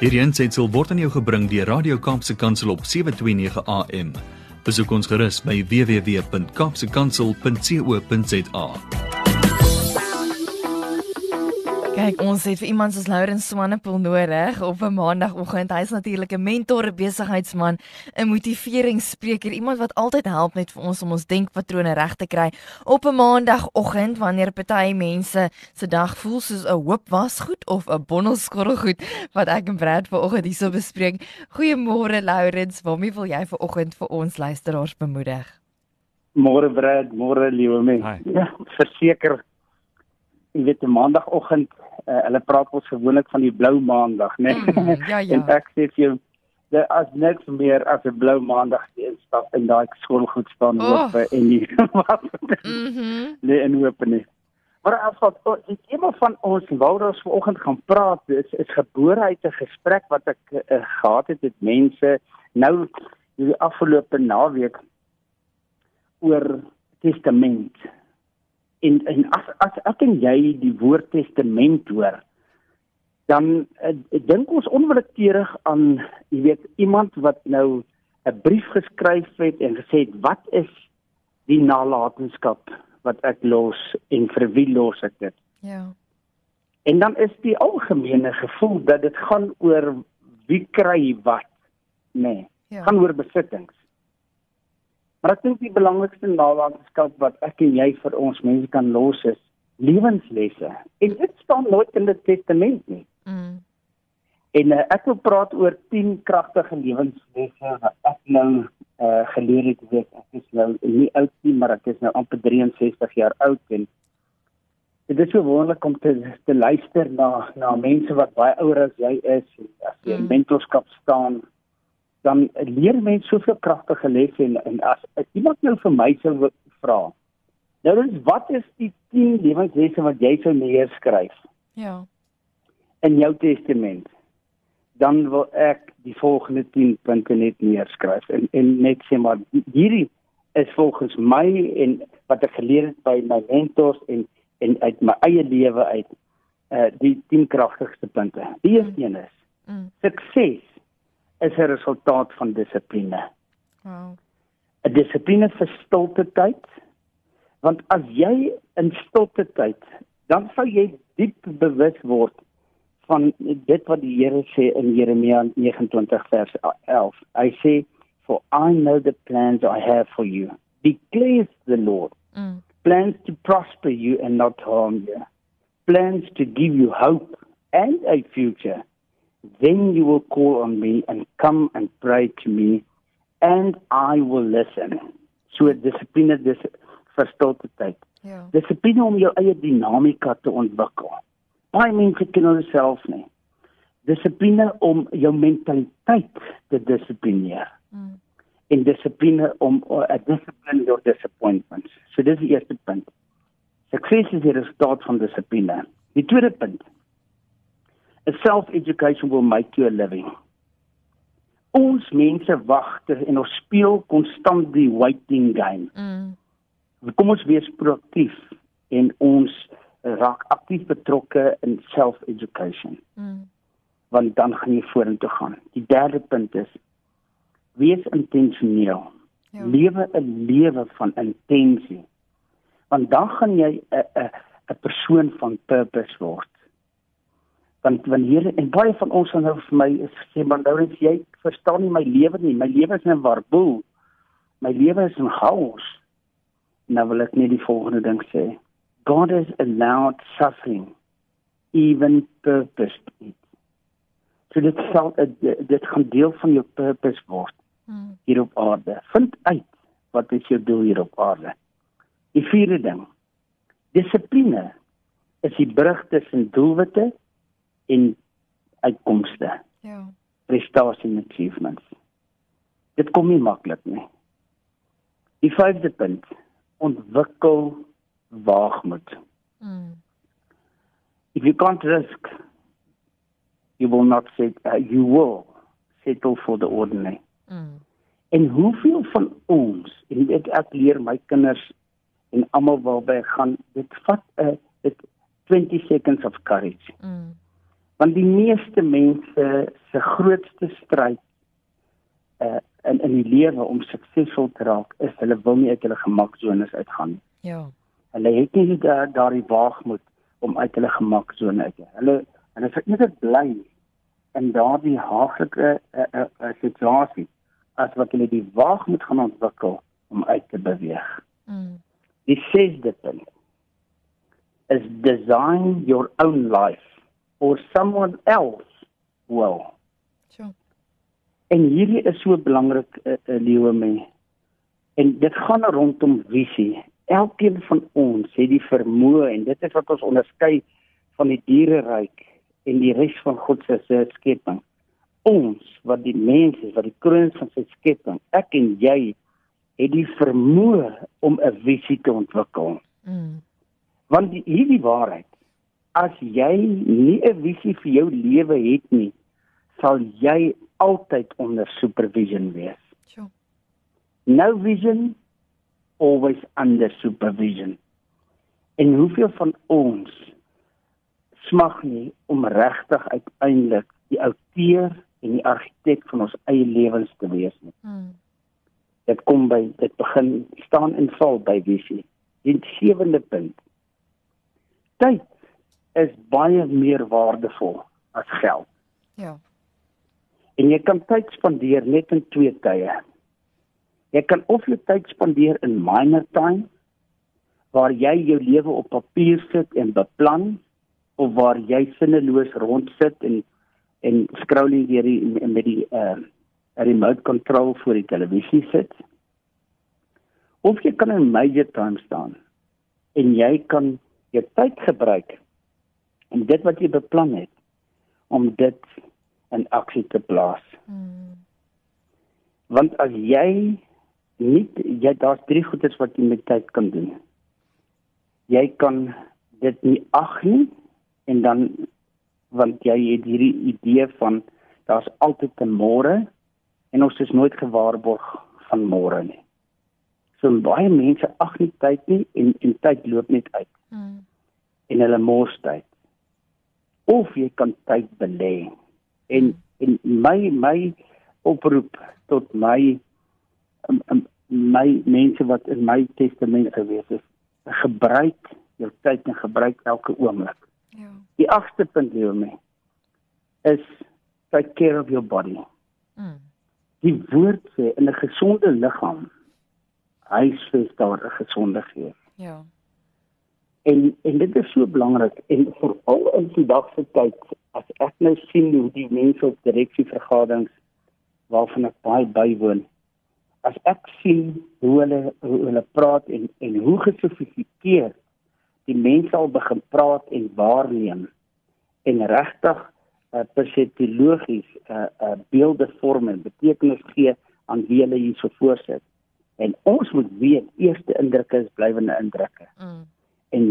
Hierdie aanseit sal word aan jou gebring deur Radio Kaapse Kansel op 7:29 AM. Besoek ons gerus by www.kapsekansel.co.za. Kyk, ons het vir iemand soos Laurens Swanepoel nodig op 'n maandagooggend. Hy's natuurlik 'n mentor, 'n besigheidsman, 'n motiveringsspreker, iemand wat altyd help net vir ons om ons denkpatrone reg te kry op 'n maandagooggend wanneer party mense se dag voel soos 'n hoop wasgoed of 'n bondel skorrelgoed wat ek en Brad vanoggend hierso bespreek. Goeiemôre Laurens, waarmee wil jy vanoggend vir ons luisteraars bemoedig? Môre Brad, môre liewe mense. Ja, verseker jy weet 'n maandagooggend uh, hulle praat ons gewoonlik van die blou maandag, né? Nee? Mm, ja, ja. en ek sê vir jou daar as niks meer as 'n blou maandag instap in daai skoolgoed staan Oh. hoop en nie wat Mhm. nee en hoop nie. Maar as wat oh, die tema van ons ons vanoggend gaan praat is is gebore uit 'n gesprek wat ek uh, gehad het met mense nou die afgelope naweek oor testament. En en as as ek en jy die woord testament hoor, dan uh, dink ons onwillekeurig aan, jy weet, iemand wat nou 'n brief geskryf het en gesê het, "Wat is die nalatenskap wat ek los en vir wie los ek dit?" Ja. En dan is die algemene gevoel dat dit gaan oor wie kry wat, nê. Nee, Ja. gaan oor besittings. Maar ek dink die belangrikste nalatenskap wat ek en jy vir ons mense kan los is lewenslesse. En dit staan nooit in die testament nie. Mm. En uh, ek wil praat oor 10 kragtige lewenslesse wat ek nou uh, geleer het, weet ek is nou nie oud nie, maar ek is nou amper 63 jaar oud en dit is so wonderlik om te te luister na na mense wat baie ouer as jy is, en as jy Mm. mentorskap staan, dan leer mense soveel kragtige lesse en, en as, as iemand nou vir my sou vra. Nou dis wat is die 10 lewenslesse wat jy sou neerskryf? Ja. in jou testament dan wil ek die volgende 10 punte net neerskryf en en net sê maar hierdie is volgens my en wat ek geleer het by my mentors en en uit my eie lewe uit uh die 10 kragtigste punte. Die eerste een is Mm. sukses is 'n resultaat van dissipline. Wow. 'n Dissipline vir stilte tyd. Want as jy in stilte tyd, dan sal jy diep bewus word van dit wat die Here sê in Jeremia 29 vers 11. Hy sê for I know the plans I have for you. Declares the Lord. Mm. Plans to prosper you and not harm you. Plans to give you hope and a future. Then you will call on me and come and pray to me and I will listen. So dissipline dis vir stilte tyd. Ja. Dissipline om jou eie dinamika te ontwikkel. Baie mense ken hulself nie. Dissipline om jou mentaliteit te dissiplineer Mm. en dissipline om 'n uh, discipline your disappointments. So dis die eerste punt. Sukses is die resultaat van dissipline. Die tweede punt. Self-education will make you a living. Ons mense wag ter- en ons speel konstant die waiting game. Mm. Kom ons wees proaktief en ons raak aktief betrokke in self-education Mm. want dan gaan jy vorentoe gaan. Die derde punt is wees intentioneel. Ja. Lewe 'n lewe van intensie. Want dan gaan jy 'n 'n 'n persoon van purpose word. Want wanneer en baie van ons gaan nou vir my is sê maar nou is jy verstaan nie my lewe nie. My lewe is 'n warboel. My lewe is 'n chaos. Nou wil ek net die volgende ding sê. God has allowed suffering even purpose it. So dit sal dit gaan deel van jou purpose word Mm. hier op aarde. Vind uit wat is jou doel hier op aarde. Die vierde ding. Dissipline is die brug tussen doelwitte en uitkomste, Ja. prestasie en achievements. Dit kom nie maklik nie. Die vyfde punt, ontwikkel waagmoed. Mm. If you can't risk, you will not set, uh, you will settle for the ordinary. Mm. En hoeveel van ons, en ek ek leer my kinders en almal waarby ek gaan, dit vat 'n dit 20 seconds of courage. Mm. Want die meeste mense se grootste stryd uh in in die lewe om suksesvol te raak is hulle wil nie uit hulle gemaksones uitgaan nie. Ja. Hulle het nie daar daardie waagmoed om uit hulle gemaksone uit te. Hulle hulle is eerder bly in daardie haaglike uh, uh, uh, situasie as wat hulle die waagmoed gaan ontwikkel om uit te beweeg. Mm. Die sesde punt is design your own life or someone else will. Sure. En hierdie is so belangrik uh, uh, lewe my. En dit gaan rondom visie. Elkeen van ons het die vermoë en dit is wat ons onderskei van die diereryk en die res van God se skepping. Ons wat die mense wat die kroon van sy skepping, ek en jy het die vermoë om 'n visie te ontwikkel. Mm. Want die, hierdie waarheid, as jy nie 'n visie vir jou lewe het nie, sal jy altyd onder supervision wees. Sure. No vision always under supervision. En hoeveel van ons smag nie om regtig uiteindelik die outeur en die argitek van ons eie lewens te wees nie. Mm. Dit kom by dit begin staan en val by visie. Die sewende punt. Tyd is baie meer waardevol as geld. Ja. En jy kan tyd spandeer net in twee tye. Jy kan of jou tyd spandeer in minor time waar jy jou lewe op papier sit en beplan of waar jy sinneloos rondsit en en scrolling deur die met die uh remote control voor die televisie sit. Of jy kan in major time staan en jy kan jou tyd gebruik en dit wat jy beplan het om dit in aksie te plaas. Mm. Want as jy nie jy daar's drie goedes wat jy met tyd kan doen. Jy kan dit nie ag nie en dan want jy het hierdie idee van daar's altyd 'n môre en ons is nooit gewaarborg van môre nie. So baie mense ag nie tyd nie en en tyd loop net uit Mm. en hulle mors tyd. Of jy kan tyd belê. En en my my oproep tot my um, um, my mense wat in my testament gewees is, gebruik jou tyd en gebruik elke oomblik. Ja. Die agste punt lewe my is take care of your body. Mm. Die woord sê in 'n gesonde liggaam huisves daar 'n gesonde gees. Ja. En en dit is so belangrik en veral in vandag se tyd as ek nou sien hoe die mense op direksievergaderings waarvan ek baie bywoon as ek sien hoe hulle hoe hulle praat en en hoe gesofistikeerd die mense al begin praat en waarneem en regtig uh, perseptologies uh, uh, beelde vorm en betekenis gee aan wie hulle hierso voorsit. En ons moet weet eerste indrukke is blywende indrukke. Mm.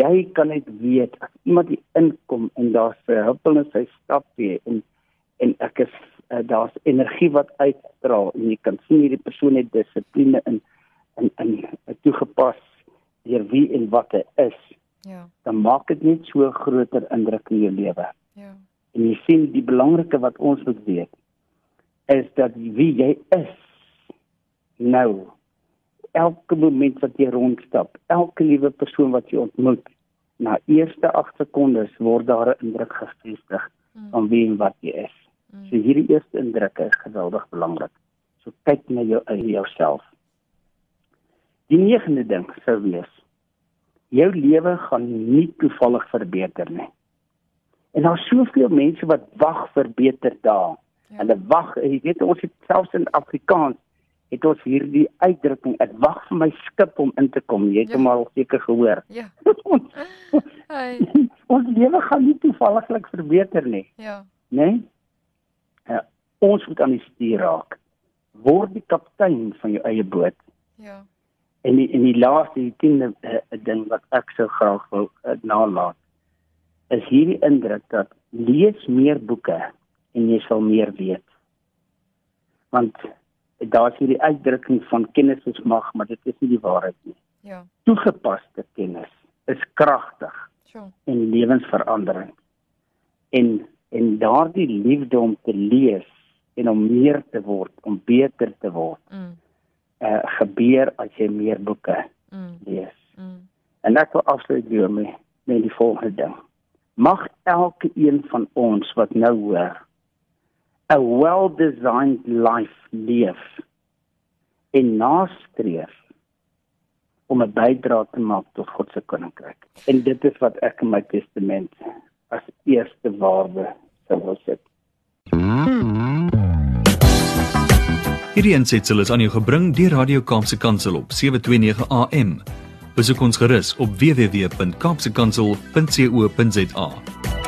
Jy kan net weet as iemand hier inkom en daar's in sy stap weer en en ek is uh, daar's energie wat uitstraal en jy kan sien hierdie persoon het dissipline in in in toegepas deur wie en wat hy is Ja. dan maak dit net so groter indruk in jou lewe. Ja. En jy sien die belangrike wat ons moet weet is dat wie jy is nou elke oomblik wat jy rondstap, elke liewe persoon wat jy ontmoet, na eerste 8 sekondes word daar 'n indruk gevestig Mm. van wie en wat jy is. Mm. So hierdie eerste indrukke is geweldig belangrik. So kyk na jou eie jouself. Die negende ding sou wees: jou lewe gaan nie toevallig verbeter nie. En daar's soveel mense wat wag vir beter dae. Ja. Hulle wag, jy weet ons het selfs in Afrikaans het ons hierdie uitdrukking, ek wag vir my skip om in te kom. Jy het Ja. hom al seker gehoor. Ja. Hey. ons lewe gaan nie toevalliglik verbeter nie. Ja. né? Nee? Ja, ons moet aan die stuur raak. Word die kaptein van jou eie boot. Ja. En die, en die laaste die tiende uh, ding wat ek so graag wil uh, nalat is hierdie indruk dat lees meer boeke en jy sal meer weet. Want daar's hierdie uitdrukking van kennis is mag, maar dit is nie die waarheid nie. Ja. Toegepaste kennis is kragtig Sure. en lewensverandering. En En daardie liefde om te lees en om meer te word, om beter te word, Mm. uh gebeur as jy meer boeke Mm. lees. Mm. En ek wil afsluit weer met met die volgende ding. Mag elke een van ons wat nou hoor 'n well-designed life leef en nastreef om 'n bydrae te maak tot God se koninkryk. En dit is wat ek in my testament as eerste waarde sou wil sit. Hierdie aansetsel is aan jou gebring deur Radio Kaapse Kansel op 729 AM. Besoek ons gerus op www.kaapsekansel.co.za.